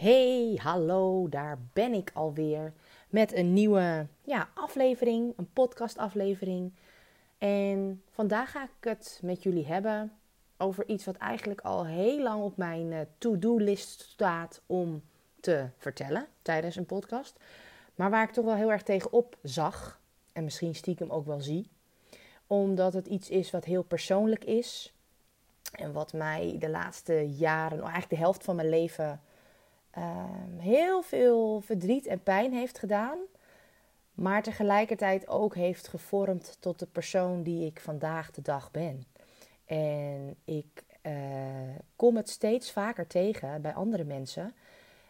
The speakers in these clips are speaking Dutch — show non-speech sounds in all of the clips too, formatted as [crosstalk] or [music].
Hey, hallo, daar ben ik alweer met een nieuwe ja, aflevering, een podcastaflevering. En vandaag ga ik het met jullie hebben over iets wat eigenlijk al heel lang op mijn eh, to-do-list staat om te vertellen tijdens een podcast. Maar waar ik toch wel heel erg tegenop zag en misschien stiekem ook wel zie. Omdat het iets is wat heel persoonlijk is. En wat mij de laatste jaren, eigenlijk de helft van mijn leven Ehm, heel veel verdriet en pijn heeft gedaan. Maar tegelijkertijd ook heeft gevormd tot de persoon die ik vandaag de dag ben. En ik uh, kom het steeds vaker tegen bij andere mensen.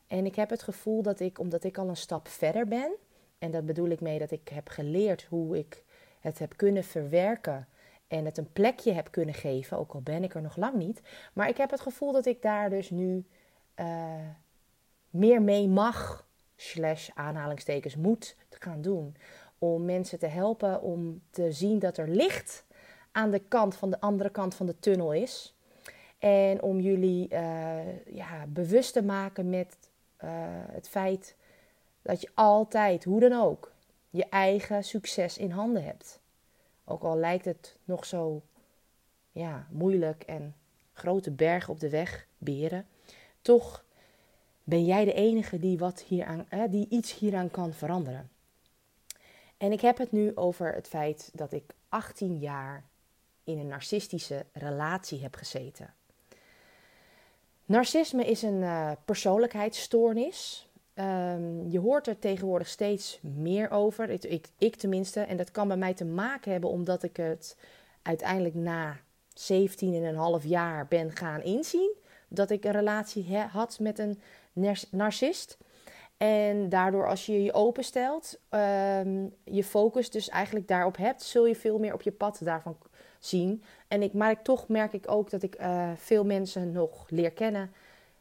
En ik heb het gevoel dat ik, omdat ik al een stap verder ben, en dat bedoel ik mee dat ik heb geleerd hoe ik het heb kunnen verwerken en het een plekje heb kunnen geven, ook al ben ik er nog lang niet. Maar ik heb het gevoel dat ik daar dus nu uh, meer mee mag, slash aanhalingstekens moet gaan doen. Om mensen te helpen om te zien dat er licht aan de kant van de andere kant van de tunnel is. En om jullie uh, ja, bewust te maken met uh, het feit dat je altijd, hoe dan ook, je eigen succes in handen hebt. Ook al lijkt het nog zo ja, moeilijk en grote bergen op de weg beren, toch ben jij de enige die, wat hieraan, die iets hieraan kan veranderen. En ik heb het nu over het feit dat ik 18 jaar in een narcistische relatie heb gezeten. Narcisme is een uh, persoonlijkheidsstoornis. Um, je hoort er tegenwoordig steeds meer over, ik, ik, ik, tenminste. En dat kan bij mij te maken hebben omdat ik het uiteindelijk na 17,5 jaar ben gaan inzien. Dat ik een relatie had met een narcist. En daardoor als je je openstelt, um, je focus dus eigenlijk daarop hebt, zul je veel meer op je pad daarvan zien. En ik, maar toch merk ik ook dat ik uh, veel mensen nog leer kennen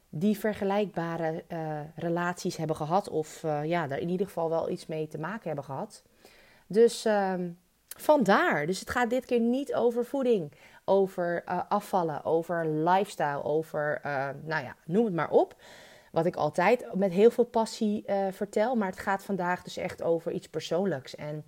die vergelijkbare uh, relaties hebben gehad. Of uh, ja, daar in ieder geval wel iets mee te maken hebben gehad. Dus um, vandaar. Dus het gaat dit keer niet over voeding, over afvallen, over lifestyle, over, nou ja, noem het maar op. Wat ik altijd met heel veel passie uh, vertel. Maar het gaat vandaag dus echt over iets persoonlijks. En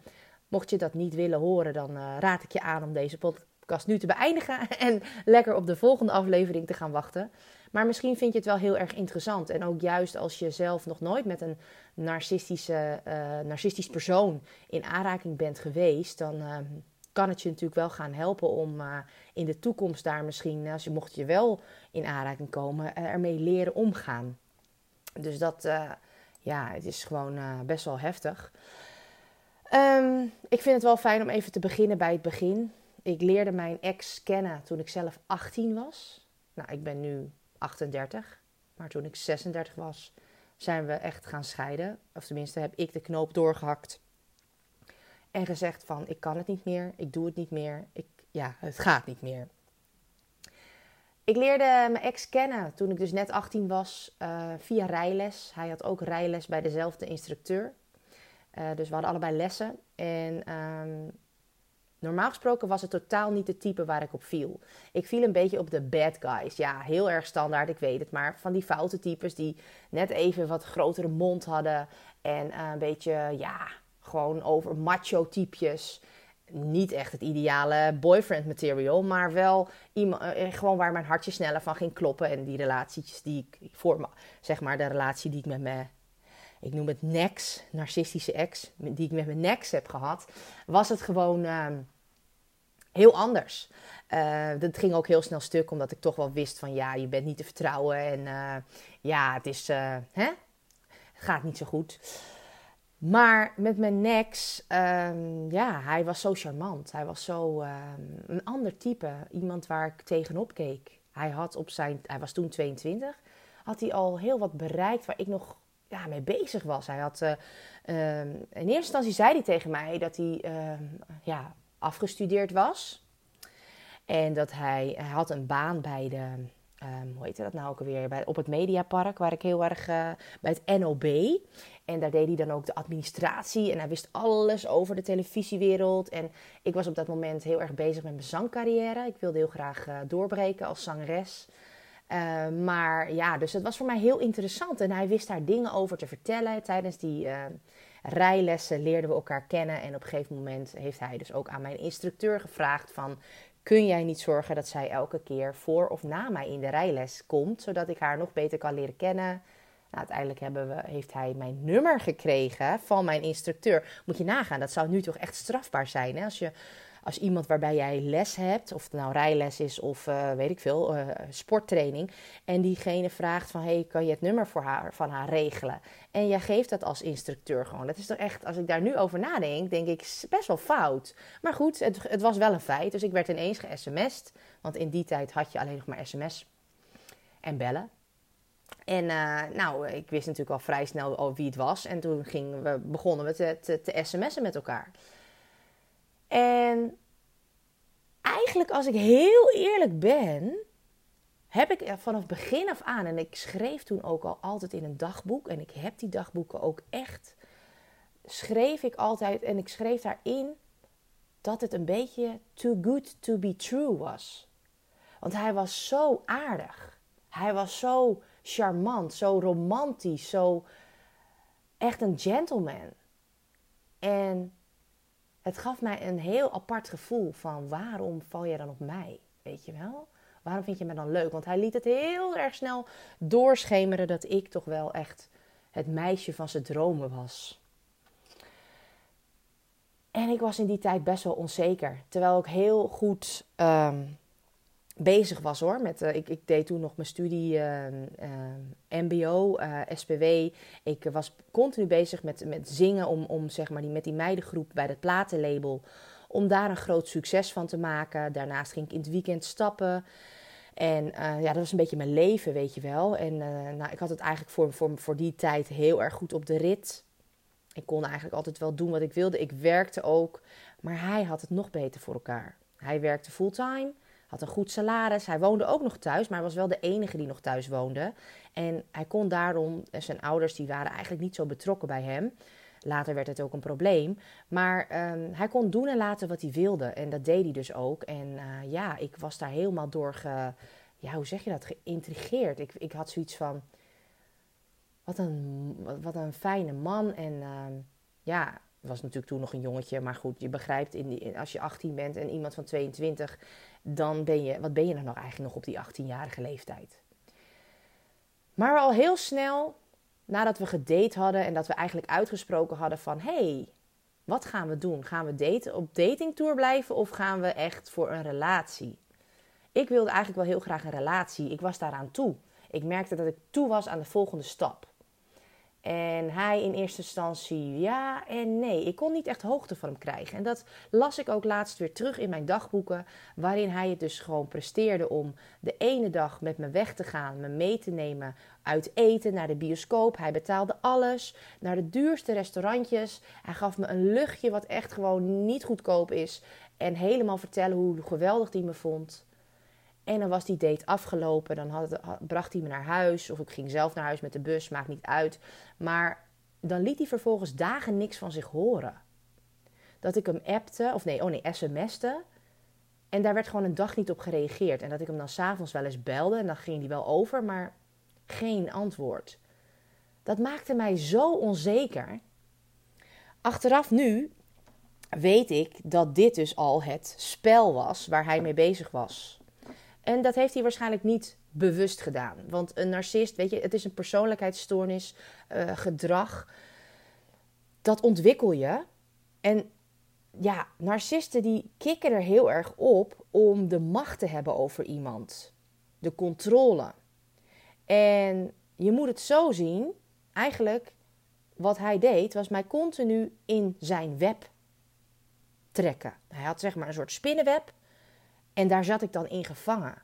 mocht je dat niet willen horen, dan uh, raad ik je aan om deze podcast nu te beëindigen. [laughs] En lekker op de volgende aflevering te gaan wachten. Maar misschien vind je het wel heel erg interessant. En ook juist als je zelf nog nooit met een narcistische, uh, narcistisch persoon in aanraking bent geweest, dan kan het je natuurlijk wel gaan helpen om in de toekomst daar misschien, als je mocht je wel in aanraking komen, ermee leren omgaan. Dus dat, uh, ja, het is gewoon uh, best wel heftig. Um, ik vind het wel fijn om even te beginnen bij het begin. Ik leerde mijn ex kennen toen ik zelf 18 was. Nou, ik ben nu 38. Maar toen ik 36 was, zijn we echt gaan scheiden. Of tenminste heb ik de knoop doorgehakt. En gezegd van, ik kan het niet meer. Ik doe het niet meer. Ik, ja, het gaat niet meer. Ik leerde mijn ex kennen toen ik dus net 18 was uh, via rijles. Hij had ook rijles bij dezelfde instructeur. Uh, dus we hadden allebei lessen. En um, normaal gesproken was het totaal niet de type waar ik op viel. Ik viel een beetje op de bad guys. Ja, heel erg standaard, ik weet het. Maar van die foute types die net even wat grotere mond hadden. En uh, een beetje, ja, gewoon over macho types niet echt het ideale boyfriend material, maar wel iemand, eh, eh, gewoon waar mijn hartje sneller van ging kloppen. En die relaties die ik voor zeg maar de relatie die ik met mijn, ik noem het nex, narcistische ex, die ik met mijn nex heb gehad, was het gewoon uh, heel anders. Uh, dat ging ook heel snel stuk, omdat ik toch wel wist van ja, je bent niet te vertrouwen en ja, het is, hè? gaat niet zo goed. Maar met mijn next, um, ja, hij was zo charmant. Hij was zo um, een ander type. Iemand waar ik tegenop keek. Hij, had op zijn, hij was toen 22. Had hij al heel wat bereikt waar ik nog ja, mee bezig was. Hij had, uh, in eerste instantie zei hij tegen mij dat hij ja, afgestudeerd was. En dat hij, hij had een baan bij de, hoe heet dat nou ook alweer? Bij, op het Mediapark, waar ik heel erg uh, bij het NOB. En daar deed hij dan ook de administratie. En hij wist alles over de televisiewereld. En ik was op dat moment heel erg bezig met mijn zangcarrière. Ik wilde heel graag uh, doorbreken als zangeres. Uh, maar ja, dus het was voor mij heel interessant. En hij wist daar dingen over te vertellen. Tijdens die uh, rijlessen leerden we elkaar kennen. En op een gegeven moment heeft hij dus ook aan mijn instructeur gevraagd van... Kun jij niet zorgen dat zij elke keer voor of na mij in de rijles komt, zodat ik haar nog beter kan leren kennen? Nou, uiteindelijk hebben we, heeft hij mijn nummer gekregen van mijn instructeur. Moet je nagaan, dat zou nu toch echt strafbaar zijn. Hè? Als je als iemand waarbij jij les hebt, of het nou rijles is of uh, weet ik veel, uh, sporttraining, en diegene vraagt van hey, kan je het nummer voor haar, van haar regelen? En jij geeft dat als instructeur gewoon. Dat is toch echt, als ik daar nu over nadenk, denk ik best wel fout. Maar goed, het, het was wel een feit. Dus ik werd ineens ge-sms'd, want in die tijd had je alleen nog maar sms en bellen. En uh, nou, ik wist natuurlijk al vrij snel al wie het was. En toen gingen we, begonnen we te, te sms'en met elkaar. En eigenlijk, als ik heel eerlijk ben, heb ik vanaf begin af aan, en ik schreef toen ook al altijd in een dagboek, en ik heb die dagboeken ook echt, schreef ik altijd, en ik schreef daarin dat het een beetje too good to be true was. Want hij was zo aardig. Hij was zo charmant, zo romantisch, zo echt een gentleman. En het gaf mij een heel apart gevoel van waarom val je dan op mij? Weet je wel? Waarom vind je me dan leuk? Want hij liet het heel erg snel doorschemeren dat ik toch wel echt het meisje van zijn dromen was. En ik was in die tijd best wel onzeker. Terwijl ik heel goed ehm, bezig was hoor. Met, uh, ik, ik, deed toen nog mijn studie uh, uh, MBO, SPW. Ik was continu bezig met, met zingen om, om zeg maar, die, met die meidengroep bij het platenlabel. Om daar een groot succes van te maken. Daarnaast ging ik in het weekend stappen. En ja, dat was een beetje mijn leven, weet je wel. En nou, ik had het eigenlijk voor, voor, voor die tijd heel erg goed op de rit. Ik kon eigenlijk altijd wel doen wat ik wilde. Ik werkte ook. Maar hij had het nog beter voor elkaar. Hij werkte fulltime had een goed salaris. Hij woonde ook nog thuis, maar hij was wel de enige die nog thuis woonde. En hij kon daarom, zijn ouders die waren eigenlijk niet zo betrokken bij hem. Later werd het ook een probleem. Maar um, hij kon doen en laten wat hij wilde. En dat deed hij dus ook. En uh, ja, ik was daar helemaal door ge, ja, hoe zeg je dat, geïntrigeerd. Ik, ik had zoiets van, wat een, wat een fijne man. En uh, ja, was natuurlijk toen nog een jongetje. Maar goed, je begrijpt, in die, als je 18 bent en iemand van 22 dan ben je, wat ben je nog eigenlijk nog op die 18-jarige leeftijd? Maar al heel snel, nadat we gedate hadden en dat we eigenlijk uitgesproken hadden van... hey, wat gaan we doen? Gaan we daten, op datingtour blijven of gaan we echt voor een relatie? Ik wilde eigenlijk wel heel graag een relatie. Ik was daaraan toe. Ik merkte dat ik toe was aan de volgende stap. En hij in eerste instantie ja en nee. Ik kon niet echt hoogte van hem krijgen. En dat las ik ook laatst weer terug in mijn dagboeken, waarin hij het dus gewoon presteerde om de ene dag met me weg te gaan, me mee te nemen uit eten naar de bioscoop. Hij betaalde alles, naar de duurste restaurantjes. Hij gaf me een luchtje wat echt gewoon niet goedkoop is en helemaal vertellen hoe geweldig hij me vond. En dan was die date afgelopen. Dan had, bracht hij me naar huis. Of ik ging zelf naar huis met de bus. Maakt niet uit. Maar dan liet hij vervolgens dagen niks van zich horen. Dat ik hem appte. Of nee, oh nee, sms'te. En daar werd gewoon een dag niet op gereageerd. En dat ik hem dan s'avonds wel eens belde. En dan ging hij wel over. Maar geen antwoord. Dat maakte mij zo onzeker. Achteraf nu weet ik dat dit dus al het spel was waar hij mee bezig was. En dat heeft hij waarschijnlijk niet bewust gedaan. Want een narcist, weet je, het is een persoonlijkheidsstoornis, uh, gedrag. Dat ontwikkel je. En ja, narcisten die kikken er heel erg op om de macht te hebben over iemand. De controle. En je moet het zo zien, eigenlijk wat hij deed, was mij continu in zijn web trekken. Hij had zeg maar een soort spinnenweb en daar zat ik dan in gevangen.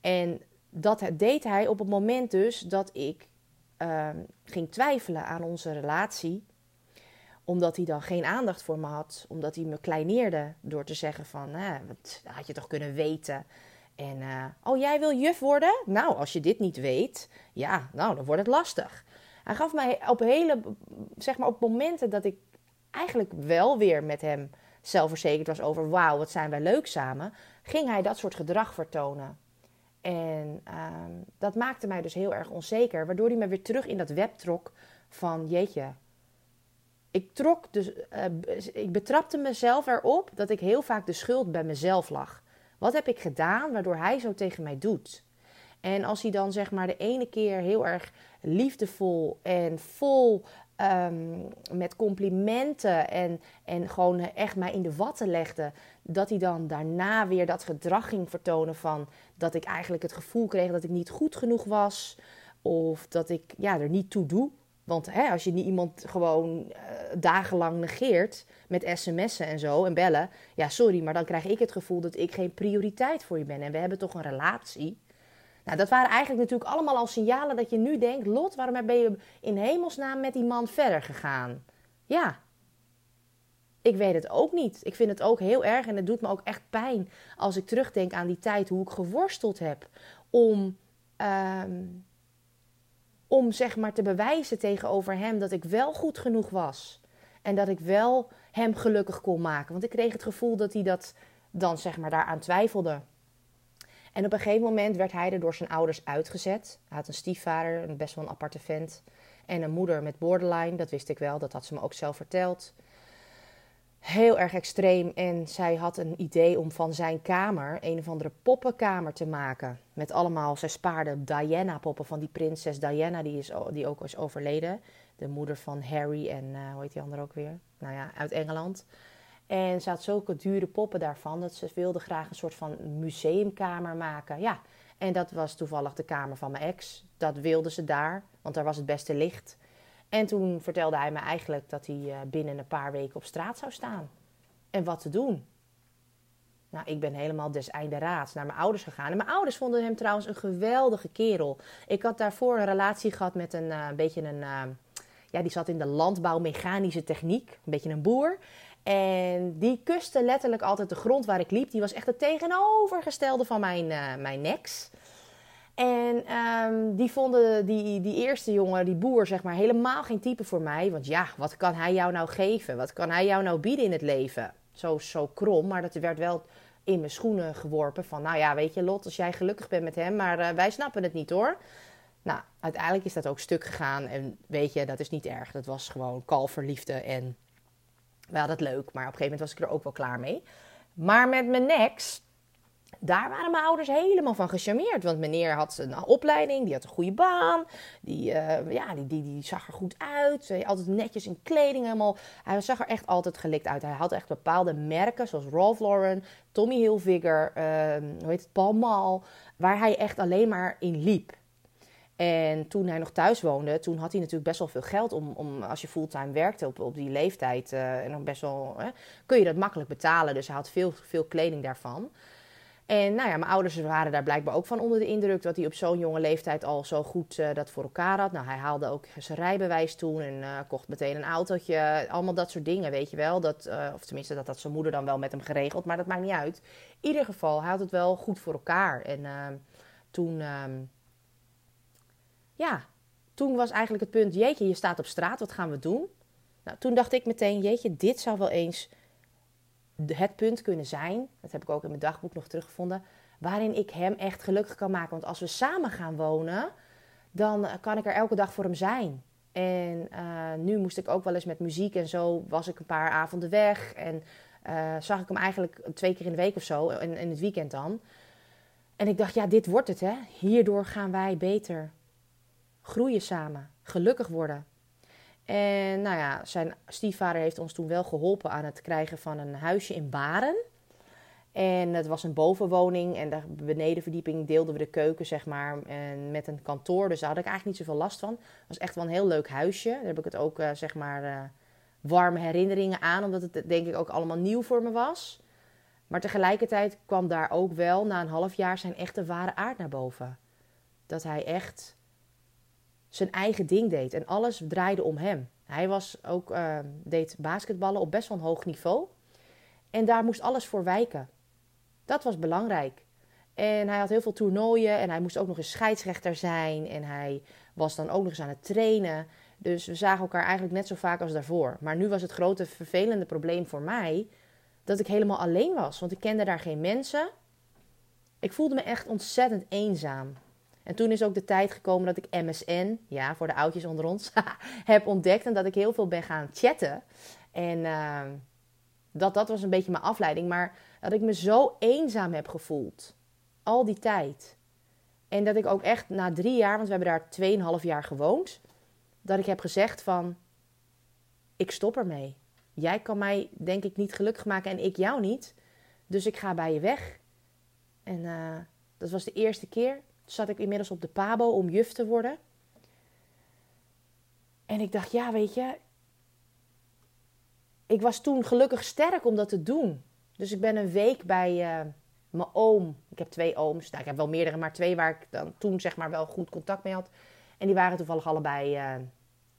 En dat deed hij op het moment dus dat ik ehm, ging twijfelen aan onze relatie. Omdat hij dan geen aandacht voor me had. Omdat hij me kleineerde door te zeggen van, wat had je toch kunnen weten. En, uh, oh jij wil juf worden? Nou, als je dit niet weet, ja, nou, dan wordt het lastig. Hij gaf mij op hele, zeg maar op momenten dat ik eigenlijk wel weer met hem zelfverzekerd was over, wauw, wat zijn wij leuk samen ging hij dat soort gedrag vertonen. En ehm, dat maakte mij dus heel erg onzeker, waardoor hij me weer terug in dat web trok van jeetje. Ik trok dus, uh, ik betrapte mezelf erop dat ik heel vaak de schuld bij mezelf lag. Wat heb ik gedaan waardoor hij zo tegen mij doet? En als hij dan zeg maar de ene keer heel erg liefdevol en vol Ehm, met complimenten en, en gewoon echt mij in de watten legde, dat hij dan daarna weer dat gedrag ging vertonen van dat ik eigenlijk het gevoel kreeg dat ik niet goed genoeg was of dat ik ja, er niet toe doe. Want hè, als je niet iemand gewoon uh, dagenlang negeert met sms'en en zo en bellen, ja sorry, maar dan krijg ik het gevoel dat ik geen prioriteit voor je ben. En we hebben toch een relatie. Nou, dat waren eigenlijk natuurlijk allemaal al signalen dat je nu denkt: Lot, waarom ben je in hemelsnaam met die man verder gegaan? Ja, ik weet het ook niet. Ik vind het ook heel erg en het doet me ook echt pijn als ik terugdenk aan die tijd hoe ik geworsteld heb om, ehm, om zeg maar te bewijzen tegenover hem dat ik wel goed genoeg was. En dat ik wel hem gelukkig kon maken. Want ik kreeg het gevoel dat hij dat dan zeg maar daaraan twijfelde. En op een gegeven moment werd hij er door zijn ouders uitgezet. Hij had een stiefvader, een best wel een aparte vent. En een moeder met borderline, dat wist ik wel, dat had ze me ook zelf verteld. Heel erg extreem. En zij had een idee om van zijn kamer een of andere poppenkamer te maken. Met allemaal, zij spaarde Diana-poppen van die prinses Diana, die, is, die ook is overleden. De moeder van Harry en, uh, hoe heet die andere ook weer? Nou ja, uit Engeland. En ze had zulke dure poppen daarvan dat ze wilde graag een soort van museumkamer maken. Ja, en dat was toevallig de kamer van mijn ex. Dat wilde ze daar, want daar was het beste licht. En toen vertelde hij me eigenlijk dat hij eh, binnen een paar weken op straat zou staan. En wat te doen? Nou, ik ben helemaal des einde raads naar mijn ouders gegaan. En mijn ouders vonden hem trouwens een geweldige kerel. Ik had daarvoor een relatie gehad met een, uh, beetje een... Uh, ja, die zat in de landbouwmechanische techniek. Een beetje een boer. En die kuste letterlijk altijd de grond waar ik liep. Die was echt het tegenovergestelde van mijn, uh, mijn nex. En um, die vonden die, die eerste jongen, die boer, zeg maar, helemaal geen type voor mij. Want ja, wat kan hij jou nou geven? Wat kan hij jou nou bieden in het leven? Zo, zo krom, maar dat werd wel in mijn schoenen geworpen. Van, nou ja, weet je, Lot, als jij gelukkig bent met hem, maar uh, wij snappen het niet hoor. Nou, uiteindelijk is dat ook stuk gegaan. En weet je, dat is niet erg. Dat was gewoon kalverliefde en we hadden het leuk, maar op een gegeven moment was ik er ook wel klaar mee. Maar met mijn next, daar waren mijn ouders helemaal van gecharmeerd. Want meneer had een opleiding, die had een goede baan. Die, uh, ja, die, die, die zag er goed uit. Altijd netjes in kleding helemaal. Hij zag er echt altijd gelikt uit. Hij had echt bepaalde merken, zoals Ralph Lauren, Tommy Hilfiger, uh, hoe heet het, Paul Mall. Waar hij echt alleen maar in liep. En toen hij nog thuis woonde, toen had hij natuurlijk best wel veel geld om, om als je fulltime werkte op, op die leeftijd, uh, en dan best wel, hè, kun je dat makkelijk betalen. Dus hij had veel, veel kleding daarvan. En nou ja, mijn ouders waren daar blijkbaar ook van onder de indruk dat hij op zo'n jonge leeftijd al zo goed uh, dat voor elkaar had. Nou, hij haalde ook zijn rijbewijs toen en uh, kocht meteen een autootje. Allemaal dat soort dingen, weet je wel. Dat, of tenminste, dat had zijn moeder dan wel met hem geregeld, maar dat maakt niet uit. In ieder geval, hij had het wel goed voor elkaar. En toen ehm, ja, toen was eigenlijk het punt, jeetje, je staat op straat, wat gaan we doen? Nou, toen dacht ik meteen, jeetje, dit zou wel eens het punt kunnen zijn, dat heb ik ook in mijn dagboek nog teruggevonden, waarin ik hem echt gelukkig kan maken. Want als we samen gaan wonen, dan kan ik er elke dag voor hem zijn. En uh, nu moest ik ook wel eens met muziek en zo, was ik een paar avonden weg en uh, zag ik hem eigenlijk twee keer in de week of zo, in, in het weekend dan. En ik dacht, ja, dit wordt het, hè. Hierdoor gaan wij beter groeien samen, gelukkig worden. En nou ja, zijn stiefvader heeft ons toen wel geholpen aan het krijgen van een huisje in Baren. En het was een bovenwoning en de benedenverdieping deelden we de keuken, zeg maar, en met een kantoor. Dus daar had ik eigenlijk niet zoveel last van. Het was echt wel een heel leuk huisje. Daar heb ik het ook, uh, zeg maar, uh, warme herinneringen aan, omdat het denk ik ook allemaal nieuw voor me was. Maar tegelijkertijd kwam daar ook wel na een half jaar zijn echte ware aard naar boven. Dat hij echt zijn eigen ding deed. En alles draaide om hem. Hij was ook, uh, deed basketballen op best wel een hoog niveau. En daar moest alles voor wijken. Dat was belangrijk. En hij had heel veel toernooien en hij moest ook nog eens scheidsrechter zijn. En hij was dan ook nog eens aan het trainen. Dus we zagen elkaar eigenlijk net zo vaak als daarvoor. Maar nu was het grote vervelende probleem voor mij dat ik helemaal alleen was. Want ik kende daar geen mensen. Ik voelde me echt ontzettend eenzaam. En toen is ook de tijd gekomen dat ik MSN, ja, voor de oudjes onder ons, [laughs] heb ontdekt. En dat ik heel veel ben gaan chatten. En uh, dat, dat was een beetje mijn afleiding. Maar dat ik me zo eenzaam heb gevoeld. Al die tijd. En dat ik ook echt na drie jaar, want we hebben daar 2,5 jaar gewoond. Dat ik heb gezegd van, ik stop ermee. Jij kan mij denk ik niet gelukkig maken en ik jou niet. Dus ik ga bij je weg. En uh, dat was de eerste keer. Zat ik inmiddels op de Pabo om juf te worden. En ik dacht, ja, weet je. Ik was toen gelukkig sterk om dat te doen. Dus ik ben een week bij uh, mijn oom. Ik heb twee ooms. Nou, ik heb wel meerdere, maar twee waar ik dan toen zeg maar wel goed contact mee had. En die waren toevallig allebei uh,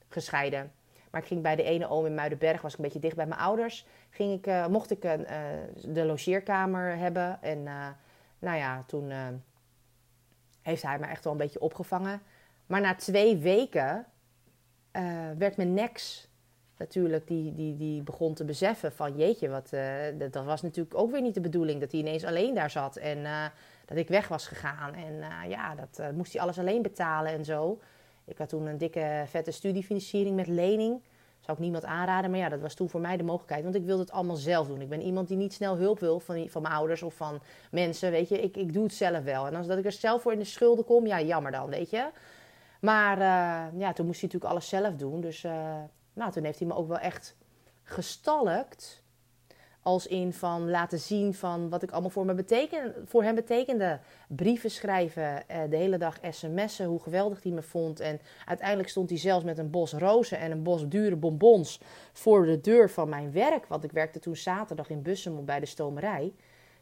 gescheiden. Maar ik ging bij de ene oom in Muidenberg, was ik een beetje dicht bij mijn ouders. Ging ik, uh, mocht ik de logeerkamer hebben. En nou ja, toen heeft hij me echt wel een beetje opgevangen. Maar na twee weken werd mijn nex natuurlijk, die, die, die begon te beseffen van jeetje, wat, dat, dat, was natuurlijk ook weer niet de bedoeling. Dat hij ineens alleen daar zat en dat ik weg was gegaan. En ja, dat moest hij alles alleen betalen en zo. Ik had toen een dikke vette studiefinanciering met lening. Zou ik niemand aanraden, maar ja, dat was toen voor mij de mogelijkheid. Want ik wilde het allemaal zelf doen. Ik ben iemand die niet snel hulp wil van, van mijn ouders of van mensen, weet je. Ik, ik doe het zelf wel. En als dat ik er zelf voor in de schulden kom, ja, jammer dan, weet je. Maar uh, ja, toen moest hij natuurlijk alles zelf doen. Dus uh, nou, toen heeft hij me ook wel echt gestalkt als in van laten zien van wat ik allemaal voor, me beteken, voor hem betekende. Brieven schrijven, eh, de hele dag sms'en, hoe geweldig hij me vond. En uiteindelijk stond hij zelfs met een bos rozen en een bos dure bonbons voor de deur van mijn werk. Want ik werkte toen zaterdag in Bussum bij de stomerij.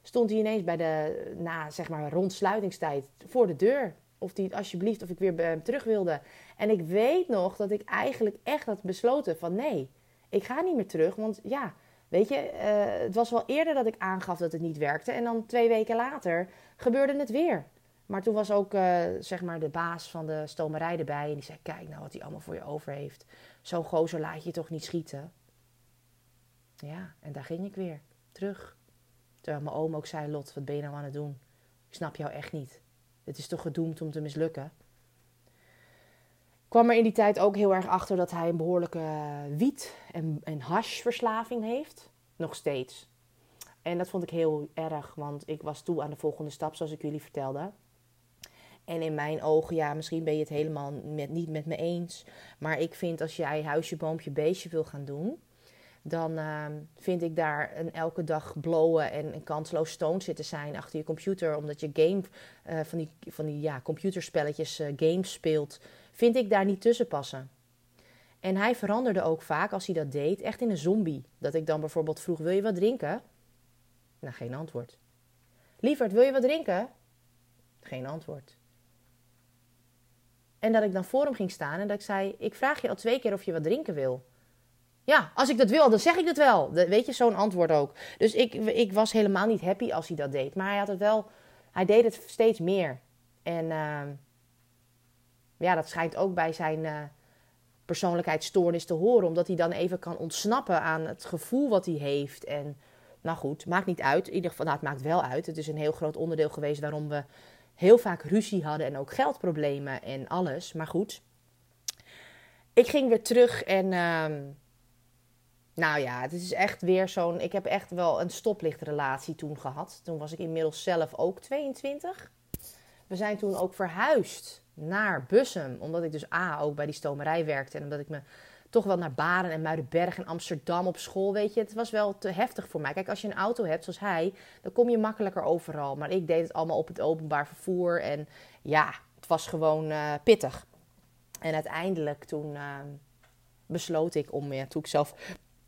Stond hij ineens bij de, na zeg maar rond sluitingstijd voor de deur. Of hij alsjeblieft, of ik weer terug wilde. En ik weet nog dat ik eigenlijk echt had besloten van nee, ik ga niet meer terug. Want ja, Weet je, uh, het was wel eerder dat ik aangaf dat het niet werkte. En dan twee weken later gebeurde het weer. Maar toen was ook uh, zeg maar de baas van de stomerij erbij. En die zei: Kijk nou wat hij allemaal voor je over heeft. Zo'n gozer laat je toch niet schieten. Ja, en daar ging ik weer. Terug. Terwijl mijn oom ook zei: Lot, wat ben je nou aan het doen? Ik snap jou echt niet. Het is toch gedoemd om te mislukken? Kwam er in die tijd ook heel erg achter dat hij een behoorlijke wiet- en, en hashverslaving heeft. Nog steeds. En dat vond ik heel erg, want ik was toe aan de volgende stap, zoals ik jullie vertelde. En in mijn ogen, ja, misschien ben je het helemaal met, niet met me eens. Maar ik vind als jij huisje, boompje, beestje wil gaan doen, dan uh, vind ik daar een elke dag blowen en een kansloos stoned zitten zijn achter je computer. Omdat je game uh, van die, van die ja, computerspelletjes, uh, games speelt vind ik daar niet tussen passen. En hij veranderde ook vaak, als hij dat deed, echt in een zombie. Dat ik dan bijvoorbeeld vroeg, wil je wat drinken? Nou, geen antwoord. Lieverd, wil je wat drinken? Geen antwoord. En dat ik dan voor hem ging staan en dat ik zei, ik vraag je al twee keer of je wat drinken wil. Ja, als ik dat wil, dan zeg ik dat wel. Weet je, zo'n antwoord ook. Dus ik, ik was helemaal niet happy als hij dat deed. Maar hij had het wel, hij deed het steeds meer. En... Uh, ja, dat schijnt ook bij zijn uh, persoonlijkheidsstoornis te horen. Omdat hij dan even kan ontsnappen aan het gevoel wat hij heeft. En nou goed, maakt niet uit. In ieder geval, nou, het maakt wel uit. Het is een heel groot onderdeel geweest waarom we heel vaak ruzie hadden. En ook geldproblemen en alles. Maar goed, ik ging weer terug en... Uh, nou ja, het is echt weer zo'n. Ik heb echt wel een stoplichtrelatie toen gehad. Toen was ik inmiddels zelf ook 22. We zijn toen ook verhuisd naar Bussum. Omdat ik dus A, ook bij die stomerij werkte. En omdat ik me toch wel naar Baren en Muidenberg en Amsterdam op school, weet je. Het was wel te heftig voor mij. Kijk, als je een auto hebt, zoals hij, dan kom je makkelijker overal. Maar ik deed het allemaal op het openbaar vervoer. En ja, het was gewoon uh, pittig. En uiteindelijk toen uh, besloot ik om, toen ik zelf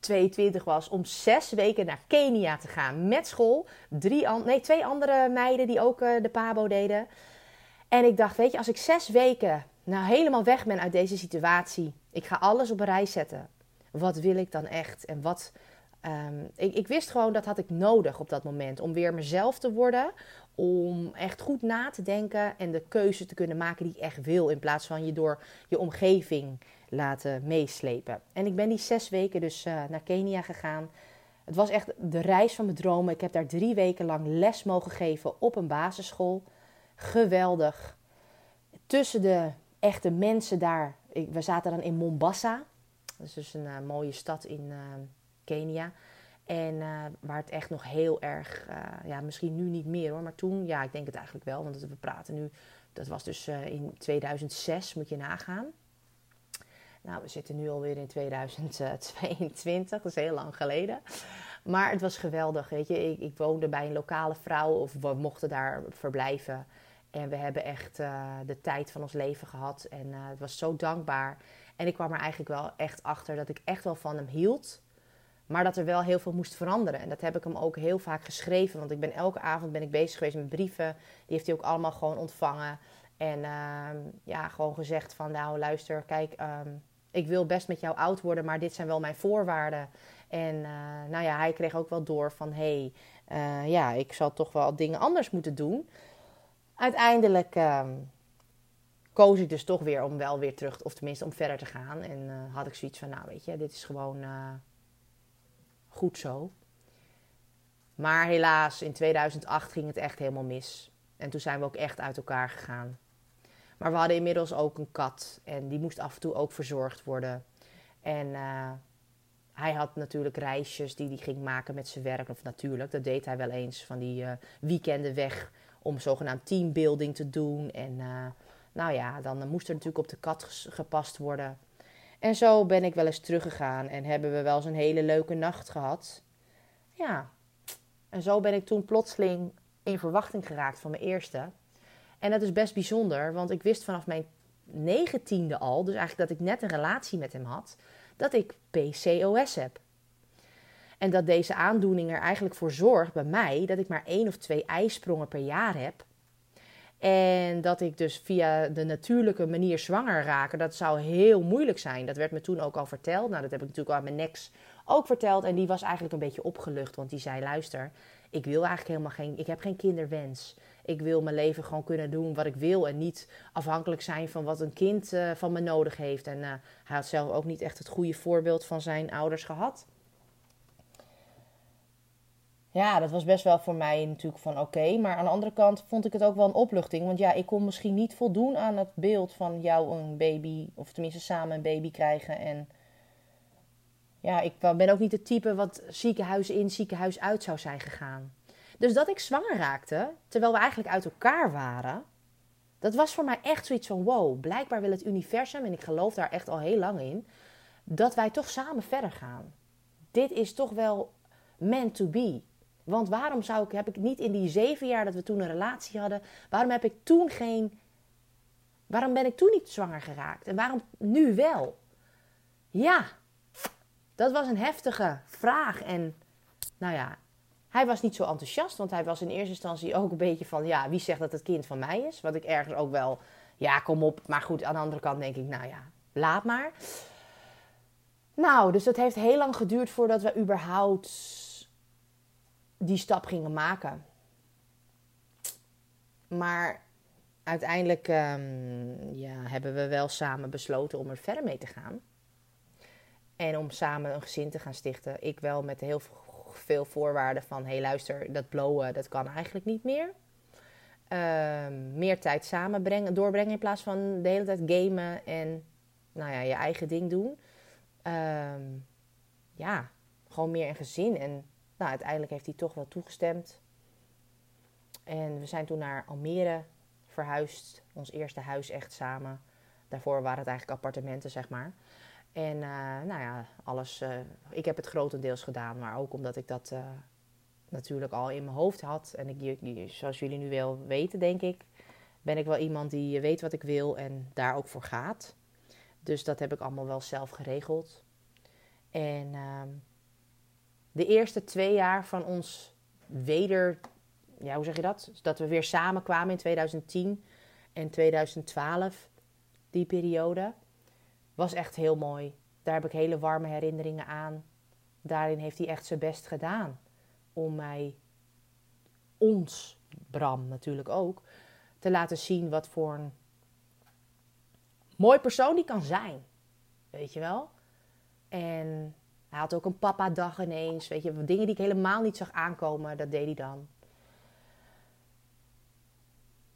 22 was, om zes weken naar Kenia te gaan met school. Drie nee, twee andere meiden die ook uh, de PABO deden. En ik dacht, weet je, als ik zes weken nou helemaal weg ben uit deze situatie, ik ga alles op een rij zetten. Wat wil ik dan echt? En wat. Um, ik, ik, wist gewoon dat had ik nodig op dat moment. Om weer mezelf te worden. Om echt goed na te denken en de keuze te kunnen maken die ik echt wil. In plaats van je door je omgeving laten meeslepen. En ik ben die zes weken dus uh, naar Kenia gegaan. Het was echt de reis van mijn dromen. Ik heb daar drie weken lang les mogen geven op een basisschool. Geweldig. Tussen de echte mensen daar. we zaten dan in Mombasa. Dat is dus een uh, mooie stad in uh, Kenia. En uh, waar het echt nog heel erg, ja, misschien nu niet meer hoor, maar toen, ja, ik denk het eigenlijk wel, want we praten nu, dat was dus in 2006, moet je nagaan. Nou, we zitten nu alweer in 2022, dat is heel lang geleden. Maar het was geweldig, weet je. Ik, ik woonde bij een lokale vrouw of we mochten daar verblijven. En we hebben echt uh, de tijd van ons leven gehad. En uh, het was zo dankbaar. En ik kwam er eigenlijk wel echt achter dat ik echt wel van hem hield. Maar dat er wel heel veel moest veranderen. En dat heb ik hem ook heel vaak geschreven. Want ik ben elke avond ben ik bezig geweest met brieven. Die heeft hij ook allemaal gewoon ontvangen. En uh, ja, gewoon gezegd van nou luister, kijk, um, ik wil best met jou oud worden, maar dit zijn wel mijn voorwaarden. En uh, nou ja, hij kreeg ook wel door van hé, hey, ja, ik zal toch wel dingen anders moeten doen. Uiteindelijk uh, koos ik dus toch weer om wel weer terug, of tenminste om verder te gaan. En eh, had ik zoiets van, nou weet je, dit is gewoon goed zo. Maar helaas, in 2008 ging het echt helemaal mis. En toen zijn we ook echt uit elkaar gegaan. Maar we hadden inmiddels ook een kat en die moest af en toe ook verzorgd worden. En uh, hij had natuurlijk reisjes die hij ging maken met zijn werk. Of natuurlijk, dat deed hij wel eens van die weekenden weg om zogenaamd teambuilding te doen. En uh, nou ja, dan moest er natuurlijk op de kat gepast worden. En zo ben ik wel eens teruggegaan en hebben we wel eens een hele leuke nacht gehad. Ja, en zo ben ik toen plotseling in verwachting geraakt van mijn eerste. En dat is best bijzonder, want ik wist vanaf mijn negentiende al, dus eigenlijk dat ik net een relatie met hem had, dat ik PCOS heb. En dat deze aandoening er eigenlijk voor zorgt bij mij dat ik maar één of twee ijsprongen per jaar heb. En dat ik dus via de natuurlijke manier zwanger raken, dat zou heel moeilijk zijn. Dat werd me toen ook al verteld. Nou, dat heb ik natuurlijk al aan mijn nex ook verteld. En die was eigenlijk een beetje opgelucht, want die zei: luister, ik wil eigenlijk helemaal geen, ik heb geen kinderwens. Ik wil mijn leven gewoon kunnen doen wat ik wil en niet afhankelijk zijn van wat een kind uh, van me nodig heeft. En uh, hij had zelf ook niet echt het goede voorbeeld van zijn ouders gehad. Ja, dat was best wel voor mij natuurlijk van oké. maar aan de andere kant vond ik het ook wel een opluchting. Want ja, ik kon misschien niet voldoen aan het beeld van jou een baby, of tenminste samen een baby krijgen. En ja, ik ben ook niet het type wat ziekenhuis in, ziekenhuis uit zou zijn gegaan. Dus dat ik zwanger raakte, terwijl we eigenlijk uit elkaar waren, dat was voor mij echt zoiets van: wow, blijkbaar wil het universum, en ik geloof daar echt al heel lang in, dat wij toch samen verder gaan. Dit is toch wel meant to be. Want waarom zou ik, heb ik niet in die zeven jaar dat we toen een relatie hadden, waarom heb ik toen geen. Waarom ben ik toen niet zwanger geraakt? En waarom nu wel? Ja, dat was een heftige vraag. En nou ja, hij was niet zo enthousiast, want hij was in eerste instantie ook een beetje van, ja, wie zegt dat het kind van mij is? Wat ik ergens ook wel, ja, kom op. Maar goed, aan de andere kant denk ik, nou ja, laat maar. Nou, dus het heeft heel lang geduurd voordat we überhaupt die stap gingen maken. Maar uiteindelijk um, ja, hebben we wel samen besloten om er verder mee te gaan. En om samen een gezin te gaan stichten. Ik wel met heel veel voorwaarden van... hé hey, luister, dat blowen, dat kan eigenlijk niet meer. Um, meer tijd samen brengen, doorbrengen in plaats van de hele tijd gamen en nou ja, je eigen ding doen. Um, ja, gewoon meer een gezin. En nou, uiteindelijk heeft hij toch wel toegestemd. En we zijn toen naar Almere verhuisd. Ons eerste huis echt samen. Daarvoor waren het eigenlijk appartementen, zeg maar. En uh, nou ja, alles. Uh, ik heb het grotendeels gedaan, maar ook omdat ik dat uh, natuurlijk al in mijn hoofd had. En ik, zoals jullie nu wel weten, denk ik, ben ik wel iemand die weet wat ik wil en daar ook voor gaat. Dus dat heb ik allemaal wel zelf geregeld. En ehm, de eerste twee jaar van ons weder, ja, hoe zeg je dat? Dat we weer samen kwamen in 2010 en 2012, die periode was echt heel mooi. Daar heb ik hele warme herinneringen aan. Daarin heeft hij echt zijn best gedaan om mij, ons, Bram natuurlijk ook, te laten zien wat voor een mooi persoon die kan zijn. Weet je wel? En Hij had ook een papa-dag ineens. Weet je, dingen die ik helemaal niet zag aankomen, dat deed hij dan.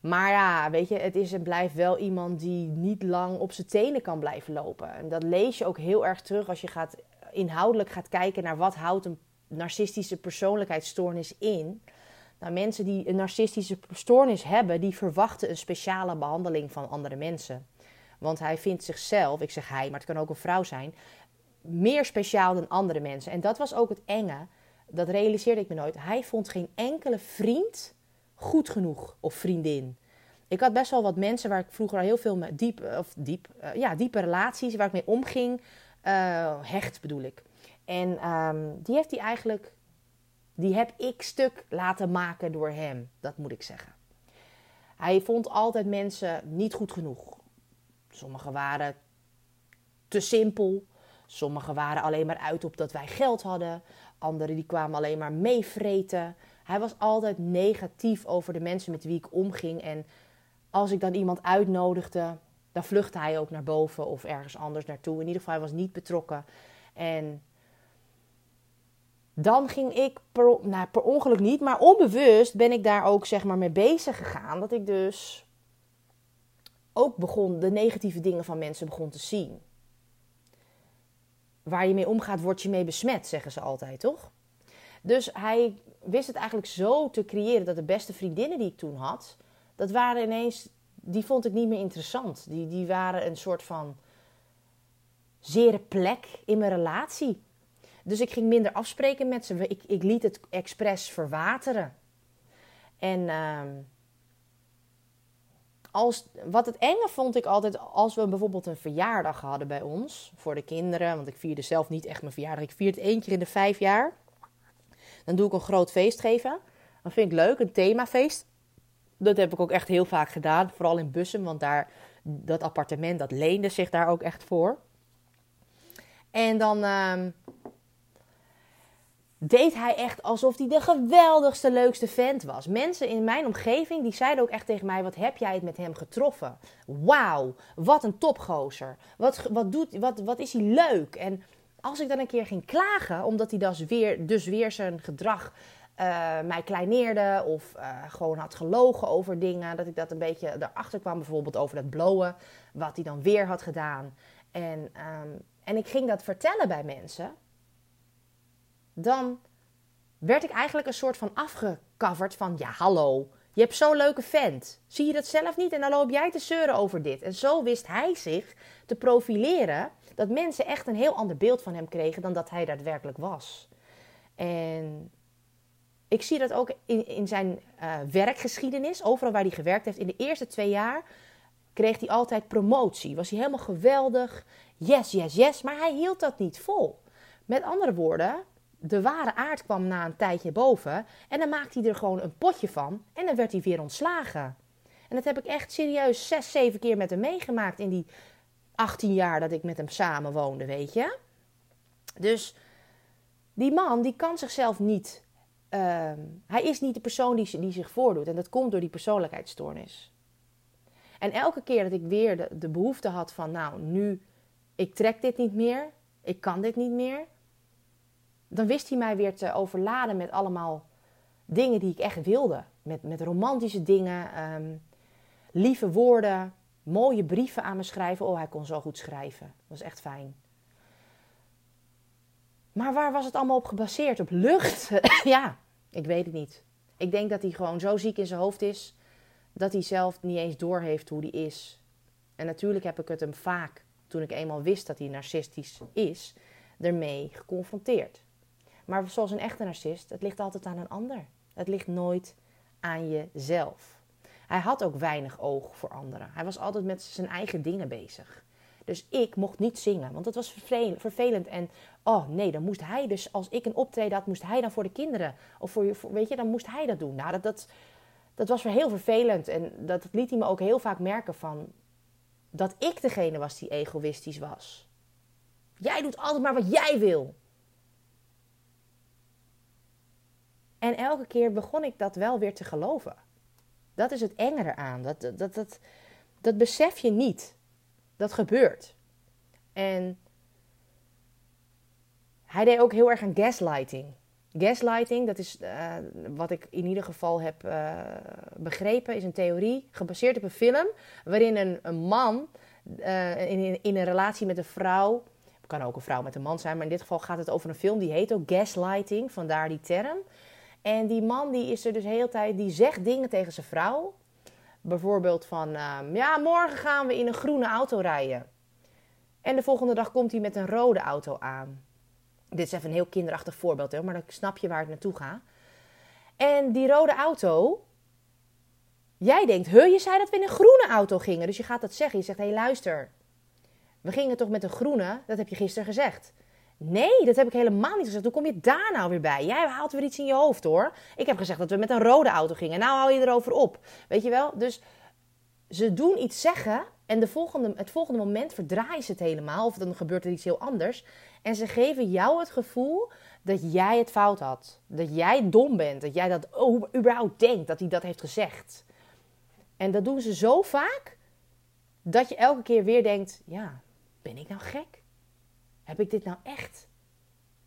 Maar ja, weet je, het is en blijft wel iemand die niet lang op zijn tenen kan blijven lopen. En dat lees je ook heel erg terug als je gaat, inhoudelijk gaat kijken naar wat houdt een narcistische persoonlijkheidsstoornis in. Nou, mensen die een narcistische stoornis hebben, die verwachten een speciale behandeling van andere mensen. Want hij vindt zichzelf, ik zeg hij, maar het kan ook een vrouw zijn, meer speciaal dan andere mensen. En dat was ook het enge. Dat realiseerde ik me nooit. Hij vond geen enkele vriend goed genoeg of vriendin. Ik had best wel wat mensen waar ik vroeger heel veel met diep, of diep, uh, ja, diepe relaties waar ik mee omging. Uh, hecht bedoel ik. En um, die heeft hij eigenlijk, die heb ik stuk laten maken door hem. Dat moet ik zeggen. Hij vond altijd mensen niet goed genoeg. Sommigen waren te simpel. Sommigen waren alleen maar uit op dat wij geld hadden. Anderen die kwamen alleen maar meevreten. Hij was altijd negatief over de mensen met wie ik omging. En als ik dan iemand uitnodigde, dan vluchtte hij ook naar boven of ergens anders naartoe. In ieder geval, hij was niet betrokken. En dan ging ik per, nou, per ongeluk niet, maar onbewust ben ik daar ook zeg maar mee bezig gegaan. Dat ik dus ook begon de negatieve dingen van mensen begon te zien. Waar je mee omgaat, word je mee besmet, zeggen ze altijd, toch? Dus hij wist het eigenlijk zo te creëren dat de beste vriendinnen die ik toen had, dat waren ineens, die vond ik niet meer interessant. Die, die waren een soort van zere plek in mijn relatie. Dus ik ging minder afspreken met ze. Ik, ik liet het expres verwateren. En uh, als, wat het enge vond ik altijd, als we bijvoorbeeld een verjaardag hadden bij ons, voor de kinderen, want ik vierde zelf niet echt mijn verjaardag. Ik vier het één keer in de vijf jaar. Dan doe ik een groot feest geven. Dat vind ik leuk, een themafeest. Dat heb ik ook echt heel vaak gedaan, vooral in Bussen, want daar, dat appartement, dat leende zich daar ook echt voor. En dan uh, deed hij echt alsof hij de geweldigste, leukste vent was. Mensen in mijn omgeving die zeiden ook echt tegen mij: Wat heb jij het met hem getroffen? Wauw, wat een topgozer. Wat, wat, doet, wat, wat is hij leuk? En als ik dan een keer ging klagen, omdat hij dus weer, dus weer zijn gedrag uh, mij kleineerde of uh, gewoon had gelogen over dingen, dat ik dat een beetje erachter kwam, bijvoorbeeld over dat blowen, wat hij dan weer had gedaan. En, um, en ik ging dat vertellen bij mensen dan werd ik eigenlijk een soort van afgecoverd van ja, hallo, je hebt zo'n leuke vent. Zie je dat zelf niet? En dan loop jij te zeuren over dit. En zo wist hij zich te profileren dat mensen echt een heel ander beeld van hem kregen dan dat hij daadwerkelijk was. En ik zie dat ook in, in zijn uh, werkgeschiedenis, overal waar hij gewerkt heeft. In de eerste twee jaar kreeg hij altijd promotie. Was hij helemaal geweldig. Yes, yes, yes. Maar hij hield dat niet vol. Met andere woorden, de ware aard kwam na een tijdje boven. En dan maakte hij er gewoon een potje van. En dan werd hij weer ontslagen. En dat heb ik echt serieus zes, zeven keer met hem meegemaakt in die 18 jaar dat ik met hem samen woonde, weet je. Dus die man, die kan zichzelf niet. Uh, hij is niet de persoon die, die, zich voordoet. En dat komt door die persoonlijkheidsstoornis. En elke keer dat ik weer de, de behoefte had van, nou, nu, ik trek dit niet meer. Ik kan dit niet meer dan wist hij mij weer te overladen met allemaal dingen die ik echt wilde. Met, met romantische dingen, um, lieve woorden, mooie brieven aan me schrijven. Oh, hij kon zo goed schrijven. Dat was echt fijn. Maar waar was het allemaal op gebaseerd? Op lucht? [laughs] ja, ik weet het niet. Ik denk dat hij gewoon zo ziek in zijn hoofd is dat hij zelf niet eens doorheeft hoe hij is. En natuurlijk heb ik het hem vaak, toen ik eenmaal wist dat hij narcistisch is, ermee geconfronteerd. Maar zoals een echte narcist, het ligt altijd aan een ander. Het ligt nooit aan jezelf. Hij had ook weinig oog voor anderen. Hij was altijd met zijn eigen dingen bezig. Dus ik mocht niet zingen, want dat was vervelend. En oh nee, dan moest hij dus, als ik een optreden had, moest hij dan voor de kinderen. Of voor, voor weet je, dan moest hij dat doen. Nou, dat, dat, dat was voor heel vervelend. En dat liet hij me ook heel vaak merken van, dat ik degene was die egoïstisch was. Jij doet altijd maar wat jij wil. En elke keer begon ik dat wel weer te geloven. Dat is het enge eraan. Dat, dat, dat, dat, besef je niet. Dat gebeurt. En hij deed ook heel erg aan gaslighting. Gaslighting, dat is uh, wat ik in ieder geval heb uh, begrepen, is een theorie gebaseerd op een film waarin een, man uh, in, in, een relatie met een vrouw, kan ook een vrouw met een man zijn, maar in dit geval gaat het over een film die heet ook Gaslighting, vandaar die term. En die man die is er dus de hele tijd, die zegt dingen tegen zijn vrouw. Bijvoorbeeld van, ja, morgen gaan we in een groene auto rijden. En de volgende dag komt hij met een rode auto aan. Dit is even een heel kinderachtig voorbeeld, hè, maar dan snap je waar het naartoe gaat. En die rode auto, jij denkt, he, je zei dat we in een groene auto gingen. Dus je gaat dat zeggen. Je zegt, hé hey, luister, we gingen toch met een groene, dat heb je gisteren gezegd. Nee, dat heb ik helemaal niet gezegd. Hoe kom je daar nou weer bij? Jij haalt weer iets in je hoofd hoor. Ik heb gezegd dat we met een rode auto gingen. Nou hou je erover op. Weet je wel? Dus ze doen iets zeggen en de volgende, het volgende moment verdraaien ze het helemaal. Of dan gebeurt er iets heel anders. En ze geven jou het gevoel dat jij het fout had. Dat jij dom bent. Dat jij dat überhaupt denkt dat hij dat heeft gezegd. En dat doen ze zo vaak dat je elke keer weer denkt: ja, ben ik nou gek? Heb ik dit nou echt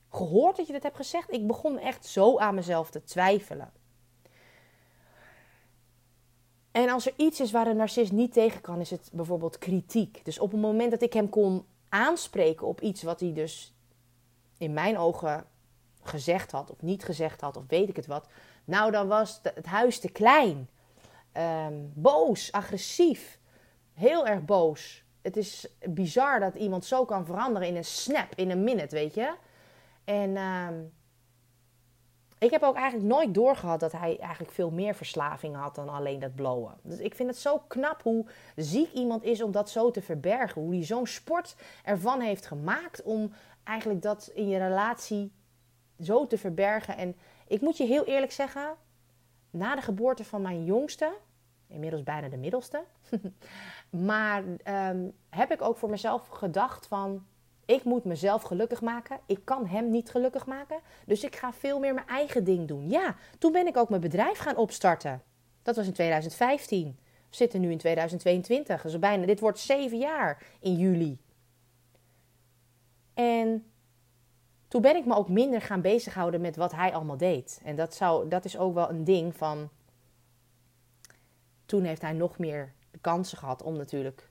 gehoord dat je dit hebt gezegd? Ik begon echt zo aan mezelf te twijfelen. En als er iets is waar een narcist niet tegen kan, is het bijvoorbeeld kritiek. Dus op het moment dat ik hem kon aanspreken op iets wat hij dus in mijn ogen gezegd had, of niet gezegd had, of weet ik het wat. Nou, dan was het huis te klein. Ehm, boos, agressief. Heel erg boos. Het is bizar dat iemand zo kan veranderen in een snap, in een minute, weet je. En ehm, ik heb ook eigenlijk nooit doorgehad dat hij eigenlijk veel meer verslaving had dan alleen dat blowen. Dus ik vind het zo knap hoe ziek iemand is om dat zo te verbergen. Hoe hij zo'n sport ervan heeft gemaakt om eigenlijk dat in je relatie zo te verbergen. En ik moet je heel eerlijk zeggen, na de geboorte van mijn jongste, inmiddels bijna de middelste, [laughs] maar ehm, heb ik ook voor mezelf gedacht van ik moet mezelf gelukkig maken. Ik kan hem niet gelukkig maken. Dus ik ga veel meer mijn eigen ding doen. Ja, toen ben ik ook mijn bedrijf gaan opstarten. Dat was in 2015. We zitten nu in 2022. Dus bijna, dit wordt zeven jaar in juli. En toen ben ik me ook minder gaan bezighouden met wat hij allemaal deed. En dat, zou, dat is ook wel een ding van. Toen heeft hij nog meer kansen gehad om natuurlijk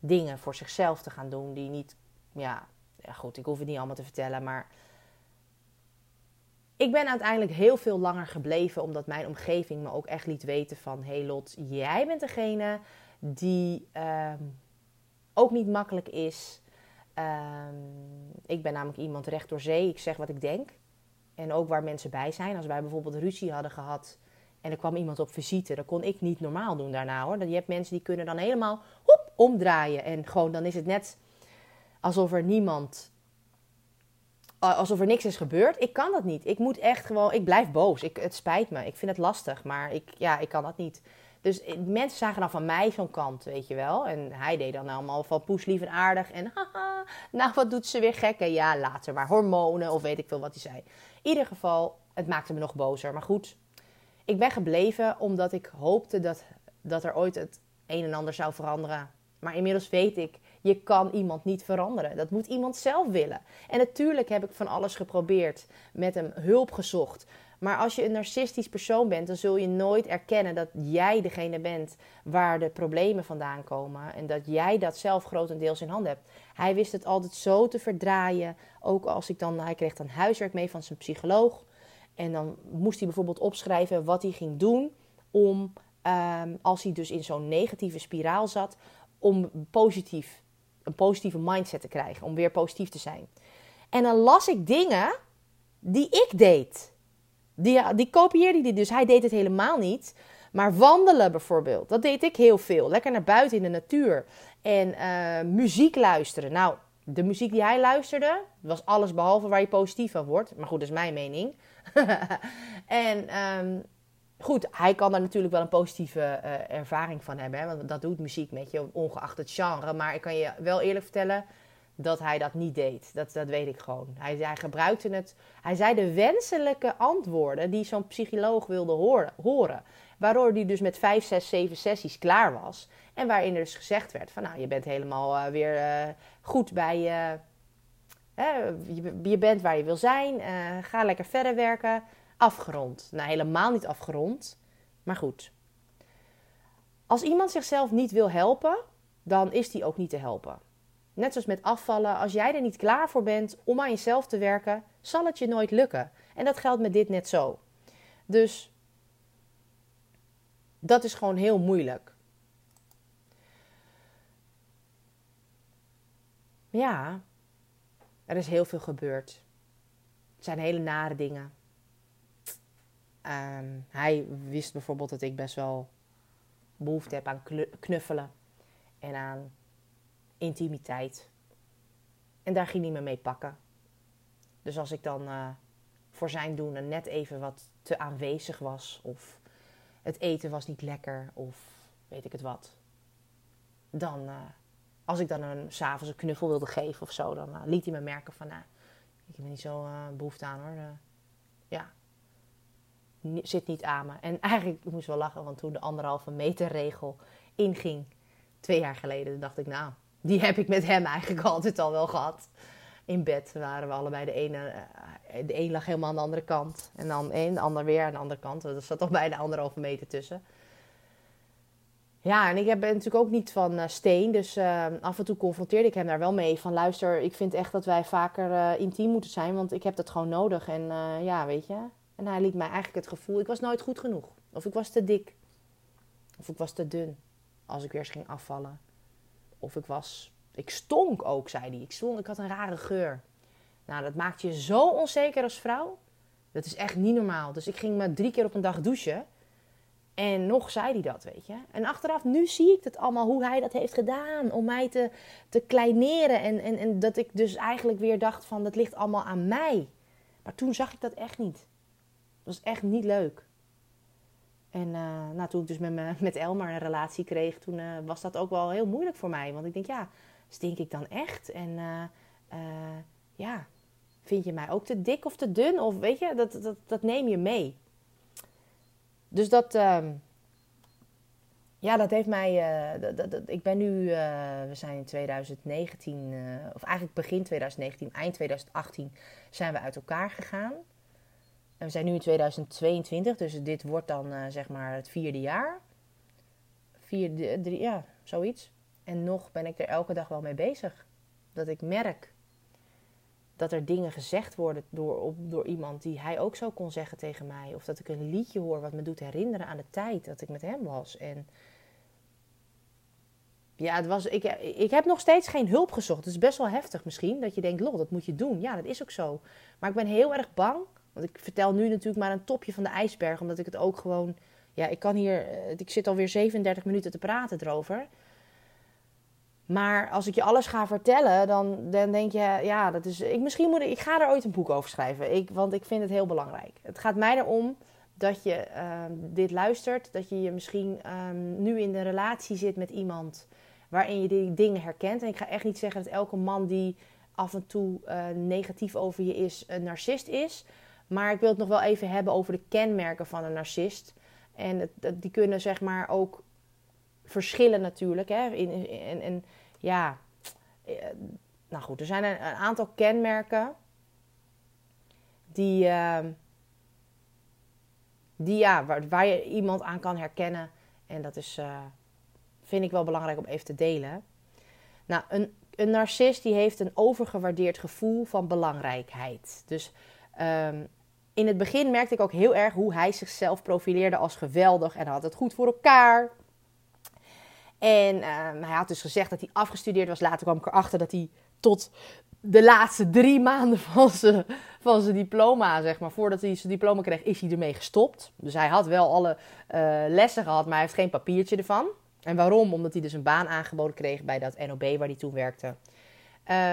dingen voor zichzelf te gaan doen die niet, ja, ja, goed, ik hoef het niet allemaal te vertellen, maar ik ben uiteindelijk heel veel langer gebleven omdat mijn omgeving me ook echt liet weten van, hey Lot, jij bent degene die ehm, ook niet makkelijk is. Ehm, ik ben namelijk iemand recht door zee. Ik zeg wat ik denk. En ook waar mensen bij zijn. Als wij bijvoorbeeld ruzie hadden gehad en er kwam iemand op visite, dan kon ik niet normaal doen daarna hoor. Je hebt mensen die kunnen dan helemaal hoep, omdraaien. En gewoon dan is het net alsof er niemand. Alsof er niks is gebeurd. Ik kan dat niet. Ik moet echt gewoon. Ik blijf boos. Ik, het spijt me. Ik vind het lastig. Maar ik, ja, ik kan dat niet. Dus eh, mensen zagen dan van mij zo'n kant, weet je wel. En hij deed dan allemaal van poes lief en aardig. En haha, nou wat doet ze weer gek. En ja, later maar hormonen of weet ik veel wat hij zei. In ieder geval, het maakte me nog bozer. Maar goed, ik ben gebleven omdat ik hoopte dat, dat er ooit het een en ander zou veranderen. Maar inmiddels weet ik, je kan iemand niet veranderen. Dat moet iemand zelf willen. En natuurlijk heb ik van alles geprobeerd, met hem hulp gezocht. Maar als je een narcistisch persoon bent, dan zul je nooit erkennen dat jij degene bent waar de problemen vandaan komen. En dat jij dat zelf grotendeels in handen hebt. Hij wist het altijd zo te verdraaien. Ook als ik dan, hij kreeg dan huiswerk mee van zijn psycholoog. En dan moest hij bijvoorbeeld opschrijven wat hij ging doen om, ehm, als hij dus in zo'n negatieve spiraal zat, om positief, een positieve mindset te krijgen, om weer positief te zijn. En dan las ik dingen die ik deed. Die, die kopieerde hij dus. Hij deed het helemaal niet. Maar wandelen bijvoorbeeld, dat deed ik heel veel. Lekker naar buiten in de natuur. En uh, muziek luisteren. Nou, de muziek die hij luisterde, was alles behalve waar je positief van wordt. Maar goed, dat is mijn mening. [laughs] en um, goed, hij kan daar natuurlijk wel een positieve uh, ervaring van hebben. Hè? Want dat doet muziek met je, ongeacht het genre. Maar ik kan je wel eerlijk vertellen dat hij dat niet deed. Dat, dat weet ik gewoon. Hij, hij gebruikte het. Hij zei de wenselijke antwoorden die zo'n psycholoog wilde horen, horen. Waardoor hij dus met vijf, zes, zeven sessies klaar was. En waarin er dus gezegd werd van nou, je bent helemaal uh, weer uh, goed bij je, bent waar je wil zijn. ga lekker verder werken. Afgerond. Nou, helemaal niet afgerond. Maar goed. Als iemand zichzelf niet wil helpen, dan is die ook niet te helpen. Net zoals met afvallen, als jij er niet klaar voor bent om aan jezelf te werken, zal het je nooit lukken. En dat geldt met dit net zo. Dus dat is gewoon heel moeilijk. Ja, er is heel veel gebeurd. Het zijn hele nare dingen. Ehm, hij wist bijvoorbeeld dat ik best wel behoefte heb aan knuffelen en aan intimiteit. En daar ging hij me mee pakken. Dus als ik dan uh, voor zijn doen net even wat te aanwezig was, of het eten was niet lekker, of weet ik het wat, dan, uh, als ik dan een, s'avonds een knuffel wilde geven of zo, dan uh, liet hij me merken van, nou, ik heb er niet zo behoefte aan hoor. ja, zit niet aan me. En [laughs] eigenlijk ik moest wel lachen, want toen de anderhalve meter regel inging, twee jaar geleden, dacht ik, nou, die heb ik met hem eigenlijk [laughs] altijd al wel gehad. In bed waren we allebei de ene, eh, de een lag helemaal aan de andere kant. En dan een, de ander weer aan de andere kant. Er zat toch bijna anderhalve meter tussen. Ja, en ik ben natuurlijk ook niet van uh, steen. Dus uh, af en toe confronteerde ik hem daar wel mee. Van luister, ik vind echt dat wij vaker uh, intiem moeten zijn. Want ik heb dat gewoon nodig. En ja, weet je. En hij liet mij eigenlijk het gevoel, ik was nooit goed genoeg. Of ik was te dik. Of ik was te dun. Als ik weer ging afvallen. Of ik was, ik stonk ook, zei hij. Ik stonk, ik had een rare geur. Nou, dat maakt je zo onzeker als vrouw. Dat is echt niet normaal. Dus ik ging maar drie keer op een dag douchen. En nog zei hij dat, weet je. En achteraf, nu zie ik het allemaal, hoe hij dat heeft gedaan. Om mij te, te kleineren. En, en, en dat ik dus eigenlijk weer dacht van, dat ligt allemaal aan mij. Maar toen zag ik dat echt niet was echt niet leuk. En uh, nou, toen ik dus met, me, [laughs] met Elmar een relatie kreeg, toen uh, was dat ook wel heel moeilijk voor mij. Want ik denk, ja, stink ik dan echt? En uh, ja, vind je mij ook te dik of te dun? Of weet je, dat, dat, dat neem je mee. Dus dat, ehm, ja, dat heeft mij. Dat, dat, ik ben nu, we zijn in 2019, of eigenlijk begin 2019, eind 2018 zijn we uit elkaar gegaan. En we zijn nu in 2022, dus dit wordt dan zeg maar het vierde jaar. Vier, drie, ja, zoiets. En nog ben ik er elke dag wel mee bezig. Dat ik merk dat er dingen gezegd worden door, op, door iemand die hij ook zo kon zeggen tegen mij. Of dat ik een liedje hoor wat me doet herinneren aan de tijd dat ik met hem was. En ja, het was, ik, ik heb nog steeds geen hulp gezocht. Het is best wel heftig misschien, dat je denkt, lol, dat moet je doen. Ja, dat is ook zo. Maar ik ben heel erg bang want ik vertel nu natuurlijk maar een topje van de ijsberg, omdat ik het ook gewoon. Ja, ik kan hier. Eh, ik zit alweer 37 minuten te praten erover. Maar als ik je alles ga vertellen, dan, dan denk je, ja, dat is. Ik, misschien moet ik, ik ga er ooit een boek over schrijven. Ik, want ik vind het heel belangrijk. Het gaat mij erom dat je ehm, dit luistert. Dat je je misschien ehm, nu in een relatie zit met iemand waarin je die dingen herkent. En ik ga echt niet zeggen dat elke man die af en toe uh, negatief over je is, een narcist is. Maar ik wil het nog wel even hebben over de kenmerken van een narcist. En die kunnen zeg maar ook verschillen natuurlijk. Hè? In, en, en ja, eh, nou goed, er zijn een, aantal kenmerken die, uh, die ja, waar, je iemand aan kan herkennen. En dat is, uh, vind ik wel belangrijk om even te delen. Nou, een, een narcist die heeft een overgewaardeerd gevoel van belangrijkheid. Dus um, in het begin merkte ik ook heel erg hoe hij zichzelf profileerde als geweldig en had het goed voor elkaar. En ehm, hij had dus gezegd dat hij afgestudeerd was. Later kwam ik erachter dat hij tot de laatste drie maanden van [laughs] zijn, van zijn diploma, zeg maar, voordat hij zijn diploma kreeg, is hij ermee gestopt. Dus hij had wel alle uh, lessen gehad, maar hij heeft geen papiertje ervan. En waarom? Omdat hij dus een baan aangeboden kreeg bij dat NOB waar hij toen werkte.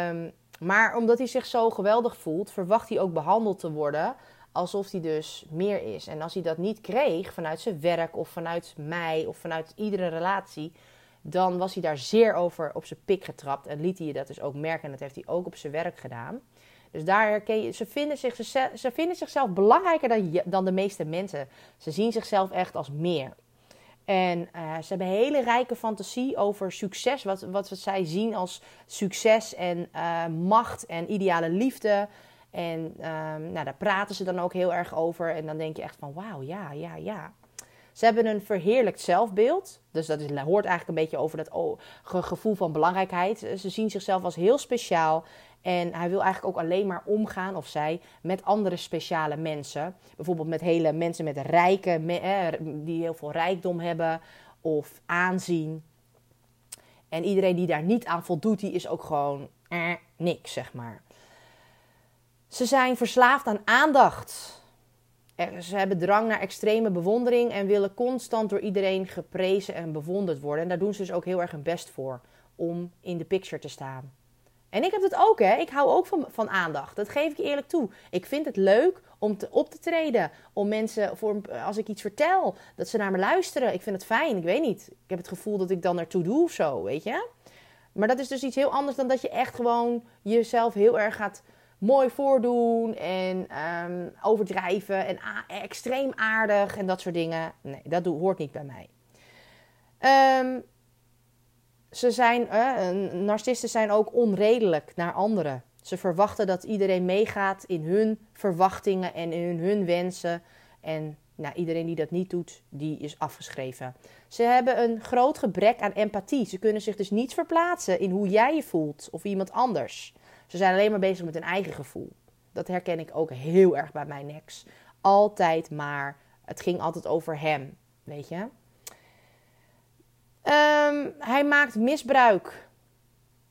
Um, maar omdat hij zich zo geweldig voelt, verwacht hij ook behandeld te worden alsof hij dus meer is. En als hij dat niet kreeg vanuit zijn werk of vanuit mij of vanuit iedere relatie, dan was hij daar zeer over op zijn pik getrapt en liet hij je dat dus ook merken. En dat heeft hij ook op zijn werk gedaan. Dus daar herken je, ze vinden, zich, ze, vinden zichzelf belangrijker dan, dan de meeste mensen. Ze zien zichzelf echt als meer. En uh, ze hebben hele rijke fantasie over succes. Wat, wat zij zien als succes en uh, macht en ideale liefde. En um, nou, daar praten ze dan ook heel erg over. En dan denk je echt van wauw, ja, ja, ja. Ze hebben een verheerlijkt zelfbeeld. Dus dat hoort eigenlijk een beetje over dat gevoel van belangrijkheid. Ze zien zichzelf als heel speciaal. En hij wil eigenlijk ook alleen maar omgaan, of zij, met andere speciale mensen. Bijvoorbeeld met hele mensen met rijke, die heel veel rijkdom hebben of aanzien. En iedereen die daar niet aan voldoet, die is ook gewoon eh, niks, zeg maar. Ze zijn verslaafd aan aandacht. Ze hebben drang naar extreme bewondering en willen constant door iedereen geprezen en bewonderd worden. En daar doen ze dus ook heel erg hun best voor om in de picture te staan. En ik heb het ook, hè. Ik hou ook van, aandacht. Dat geef ik eerlijk toe. Ik vind het leuk om te, op te treden. Om mensen, voor, als ik iets vertel, dat ze naar me luisteren. Ik vind het fijn. Ik weet niet. Ik heb het gevoel dat ik dan naartoe doe of zo, weet je. Maar dat is dus iets heel anders dan dat je echt gewoon jezelf heel erg gaat mooi voordoen en um, overdrijven en extreem aardig en dat soort dingen. Nee, dat hoort niet bij mij. Um, ze zijn, uh, narcisten zijn ook onredelijk naar anderen. Ze verwachten dat iedereen meegaat in hun verwachtingen en in hun wensen. En nou, iedereen die dat niet doet, die is afgeschreven. Ze hebben een groot gebrek aan empathie. Ze kunnen zich dus niet verplaatsen in hoe jij je voelt of iemand anders. Ze zijn alleen maar bezig met hun eigen gevoel. Dat herken ik ook heel erg bij mijn ex. Altijd maar. Het ging altijd over hem, weet je. Um, hij maakt misbruik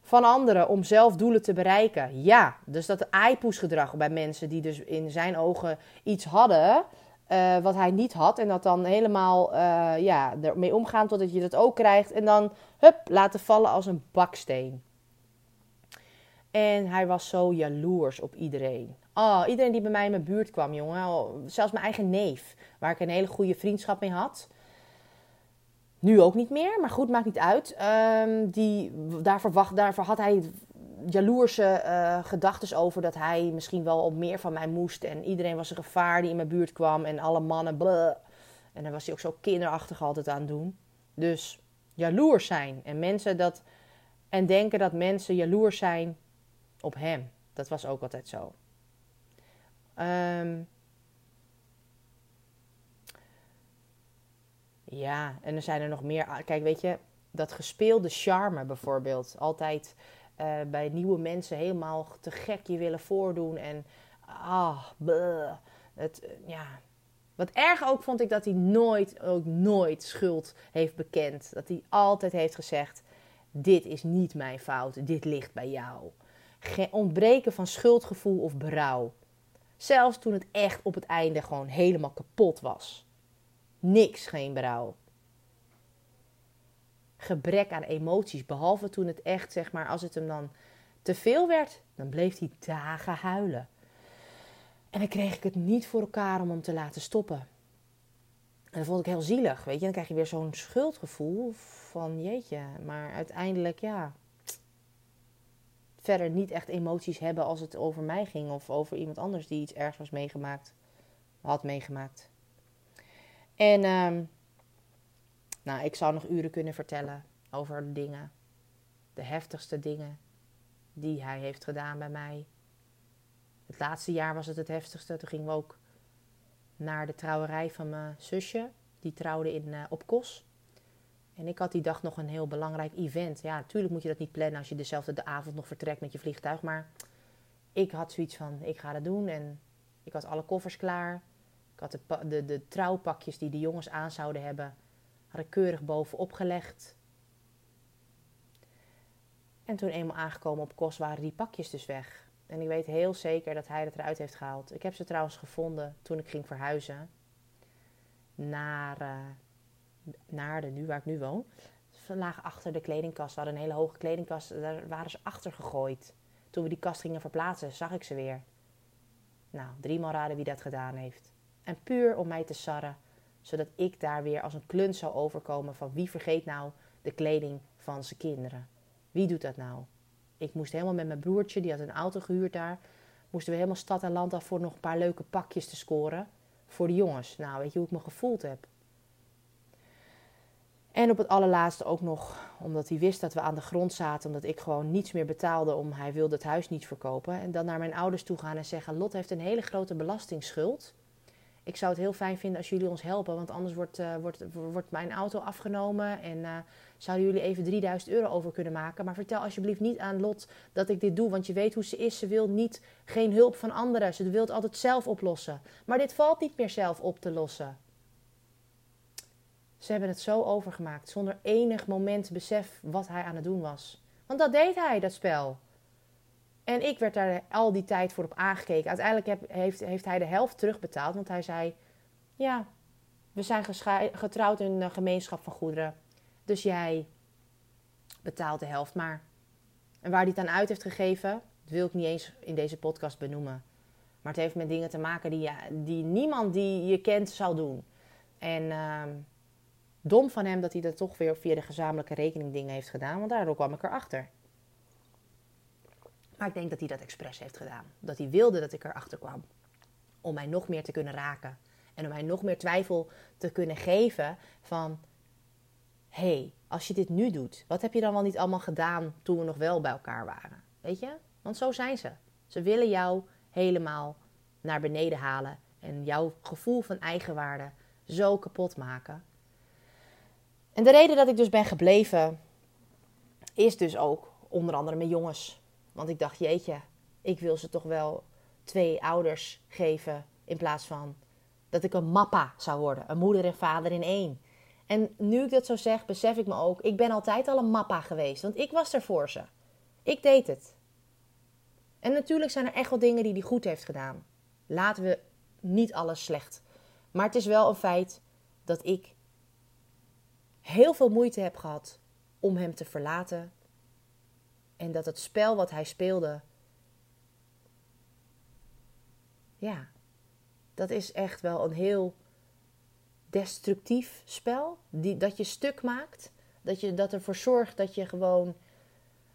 van anderen om zelf doelen te bereiken. Ja, dus dat gedrag bij mensen die dus in zijn ogen iets hadden uh, wat hij niet had. En dat dan helemaal uh, ja, ermee omgaan totdat je dat ook krijgt. En dan hup, laten vallen als een baksteen. En hij was zo jaloers op iedereen. Oh, iedereen die bij mij in mijn buurt kwam, jongen. Oh, zelfs mijn eigen neef, waar ik een hele goede vriendschap mee had. Nu ook niet meer, maar goed, maakt niet uit. Um, die, daarvoor, wacht, daarvoor had hij jaloerse uh, gedachten over dat hij misschien wel op meer van mij moest. En iedereen was een gevaar die in mijn buurt kwam en alle mannen. Bleh. En dan was hij ook zo kinderachtig altijd aan doen. Dus jaloers zijn en mensen dat. En denken dat mensen jaloers zijn op hem. Dat was ook altijd zo. Um, Ja, en er zijn er nog meer. Kijk, weet je, dat gespeelde charme bijvoorbeeld. Altijd uh, bij nieuwe mensen helemaal te gek je willen voordoen. En ah, Het, eh, ja. Wat erg ook vond ik dat hij nooit, ook nooit schuld heeft bekend. Dat hij altijd heeft gezegd: Dit is niet mijn fout, dit ligt bij jou. Ontbreken van schuldgevoel of berouw. Zelfs toen het echt op het einde gewoon helemaal kapot was. Niks, geen berouw. Gebrek aan emoties, behalve toen het echt, zeg maar, als het hem dan te veel werd, dan bleef hij dagen huilen. En dan kreeg ik het niet voor elkaar om hem te laten stoppen. En dat vond ik heel zielig, weet je. Dan krijg je weer zo'n schuldgevoel van jeetje. Maar uiteindelijk, ja, verder niet echt emoties hebben als het over mij ging of over iemand anders die iets ergs was meegemaakt, had meegemaakt. En um, nou, ik zou nog uren kunnen vertellen over dingen. De heftigste dingen die hij heeft gedaan bij mij. Het laatste jaar was het het heftigste. Toen gingen we ook naar de trouwerij van mijn zusje. Die trouwde in, uh, op Kos. En ik had die dag nog een heel belangrijk event. Ja, natuurlijk moet je dat niet plannen als je dezelfde avond nog vertrekt met je vliegtuig. Maar ik had zoiets van, ik ga dat doen. En ik had alle koffers klaar. Ik had de, de, de trouwpakjes die de jongens aan zouden hebben, had ik keurig bovenop gelegd. En toen eenmaal aangekomen op kost waren die pakjes dus weg. En ik weet heel zeker dat hij het eruit heeft gehaald. Ik heb ze trouwens gevonden toen ik ging verhuizen naar, uh, naar de nu waar ik nu woon. Ze lagen achter de kledingkast. We hadden een hele hoge kledingkast. Daar waren ze achter gegooid. Toen we die kast gingen verplaatsen, zag ik ze weer. Nou, driemaal raden wie dat gedaan heeft. En puur om mij te sarren, zodat ik daar weer als een klunt zou overkomen van wie vergeet nou de kleding van zijn kinderen. Wie doet dat nou? Ik moest helemaal met mijn broertje, die had een auto gehuurd daar, moesten we helemaal stad en land af voor nog een paar leuke pakjes te scoren voor de jongens. Nou, weet je hoe ik me gevoeld heb? En op het allerlaatste ook nog, omdat hij wist dat we aan de grond zaten, omdat ik gewoon niets meer betaalde om hij wilde het huis niet verkopen. En dan naar mijn ouders toe gaan en zeggen: Lot heeft een hele grote belastingsschuld. Ik zou het heel fijn vinden als jullie ons helpen, want anders wordt, uh, wordt, wordt mijn auto afgenomen en uh, zouden jullie even 3000 euro over kunnen maken. Maar vertel alsjeblieft niet aan Lot dat ik dit doe, want je weet hoe ze is. Ze wil niet geen hulp van anderen. Ze wil het altijd zelf oplossen. Maar dit valt niet meer zelf op te lossen. Ze hebben het zo overgemaakt, zonder enig moment besef wat hij aan het doen was. Want dat deed hij, dat spel. En ik werd daar al die tijd voor op aangekeken. Uiteindelijk heb, heeft, heeft hij de helft terugbetaald, want hij zei: Ja, we zijn getrouwd in een gemeenschap van goederen. Dus jij betaalt de helft maar. En waar hij het aan uit heeft gegeven, dat wil ik niet eens in deze podcast benoemen. Maar het heeft met dingen te maken die, die niemand die je kent zou doen. En. Uh, dom van hem dat hij dat toch weer via de gezamenlijke rekening dingen heeft gedaan. Want daardoor kwam ik erachter. Maar ik denk dat hij dat expres heeft gedaan. Dat hij wilde dat ik erachter kwam. Om mij nog meer te kunnen raken. En om mij nog meer twijfel te kunnen geven van... Hé, hey, als je dit nu doet, wat heb je dan wel niet allemaal gedaan toen we nog wel bij elkaar waren? Weet je? Want zo zijn ze. Ze willen jou helemaal naar beneden halen. En jouw gevoel van eigenwaarde zo kapot maken. En de reden dat ik dus ben gebleven, is dus ook onder andere mijn jongens. Want ik dacht, jeetje, ik wil ze toch wel twee ouders geven in plaats van dat ik een mappa zou worden. Een moeder en vader in één. En nu ik dat zo zeg, besef ik me ook, ik ben altijd al een mappa geweest. Want ik was er voor ze. Ik deed het. En natuurlijk zijn er echt wel dingen die hij goed heeft gedaan. Laten we niet alles slecht. Maar het is wel een feit dat ik heel veel moeite heb gehad om hem te verlaten. En dat het spel wat hij speelde. Ja, dat is echt wel een heel destructief spel. Die, dat je stuk maakt. Dat, je, dat ervoor zorgt dat je gewoon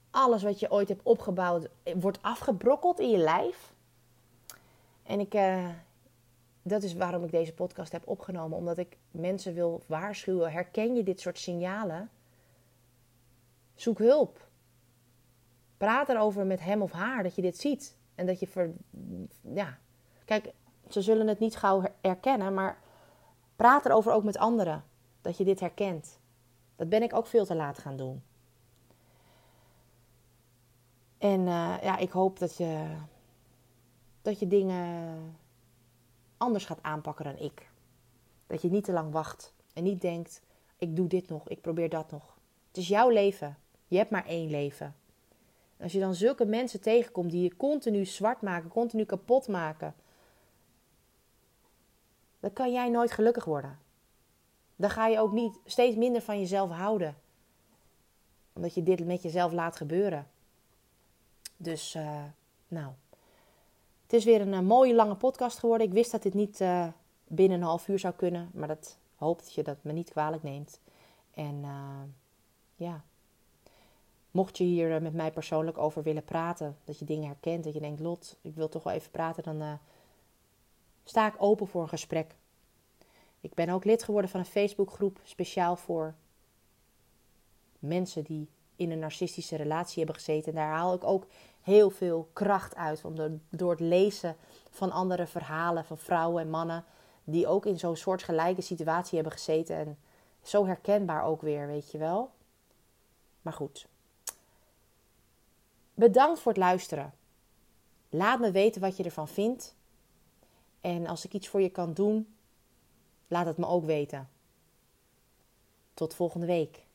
alles wat je ooit hebt opgebouwd wordt afgebrokkeld in je lijf. En ik, uh, dat is waarom ik deze podcast heb opgenomen. Omdat ik mensen wil waarschuwen. Herken je dit soort signalen? Zoek hulp. Praat erover met hem of haar dat je dit ziet. En dat je ver, ja. Kijk, ze zullen het niet gauw herkennen, maar praat erover ook met anderen. Dat je dit herkent. Dat ben ik ook veel te laat gaan doen. En uh, ja, ik hoop dat je, dat je dingen anders gaat aanpakken dan ik. Dat je niet te lang wacht en niet denkt: ik doe dit nog, ik probeer dat nog. Het is jouw leven. Je hebt maar één leven. als je dan zulke mensen tegenkomt die je continu zwart maken, continu kapot maken, dan kan jij nooit gelukkig worden. Dan ga je ook niet steeds minder van jezelf houden. Omdat je dit met jezelf laat gebeuren. Dus, uh, nou, het is weer een, eh, mooie lange podcast geworden. Ik wist dat dit niet uh, binnen een half uur zou kunnen. Maar dat hoop dat je dat me niet kwalijk neemt. En uh, ja, mocht je hier met mij persoonlijk over willen praten. Dat je dingen herkent. Dat je denkt, Lot, ik wil toch wel even praten. Dan sta ik open voor een gesprek. Ik ben ook lid geworden van een Facebookgroep. Speciaal voor mensen die in een narcistische relatie hebben gezeten. En daar haal ik ook heel veel kracht uit. Door het lezen van andere verhalen van vrouwen en mannen die ook in zo'n soortgelijke situatie hebben gezeten. En zo herkenbaar ook weer, weet je wel. Maar goed. Bedankt voor het luisteren. Laat me weten wat je ervan vindt. En als ik iets voor je kan doen, laat het me ook weten. Tot volgende week.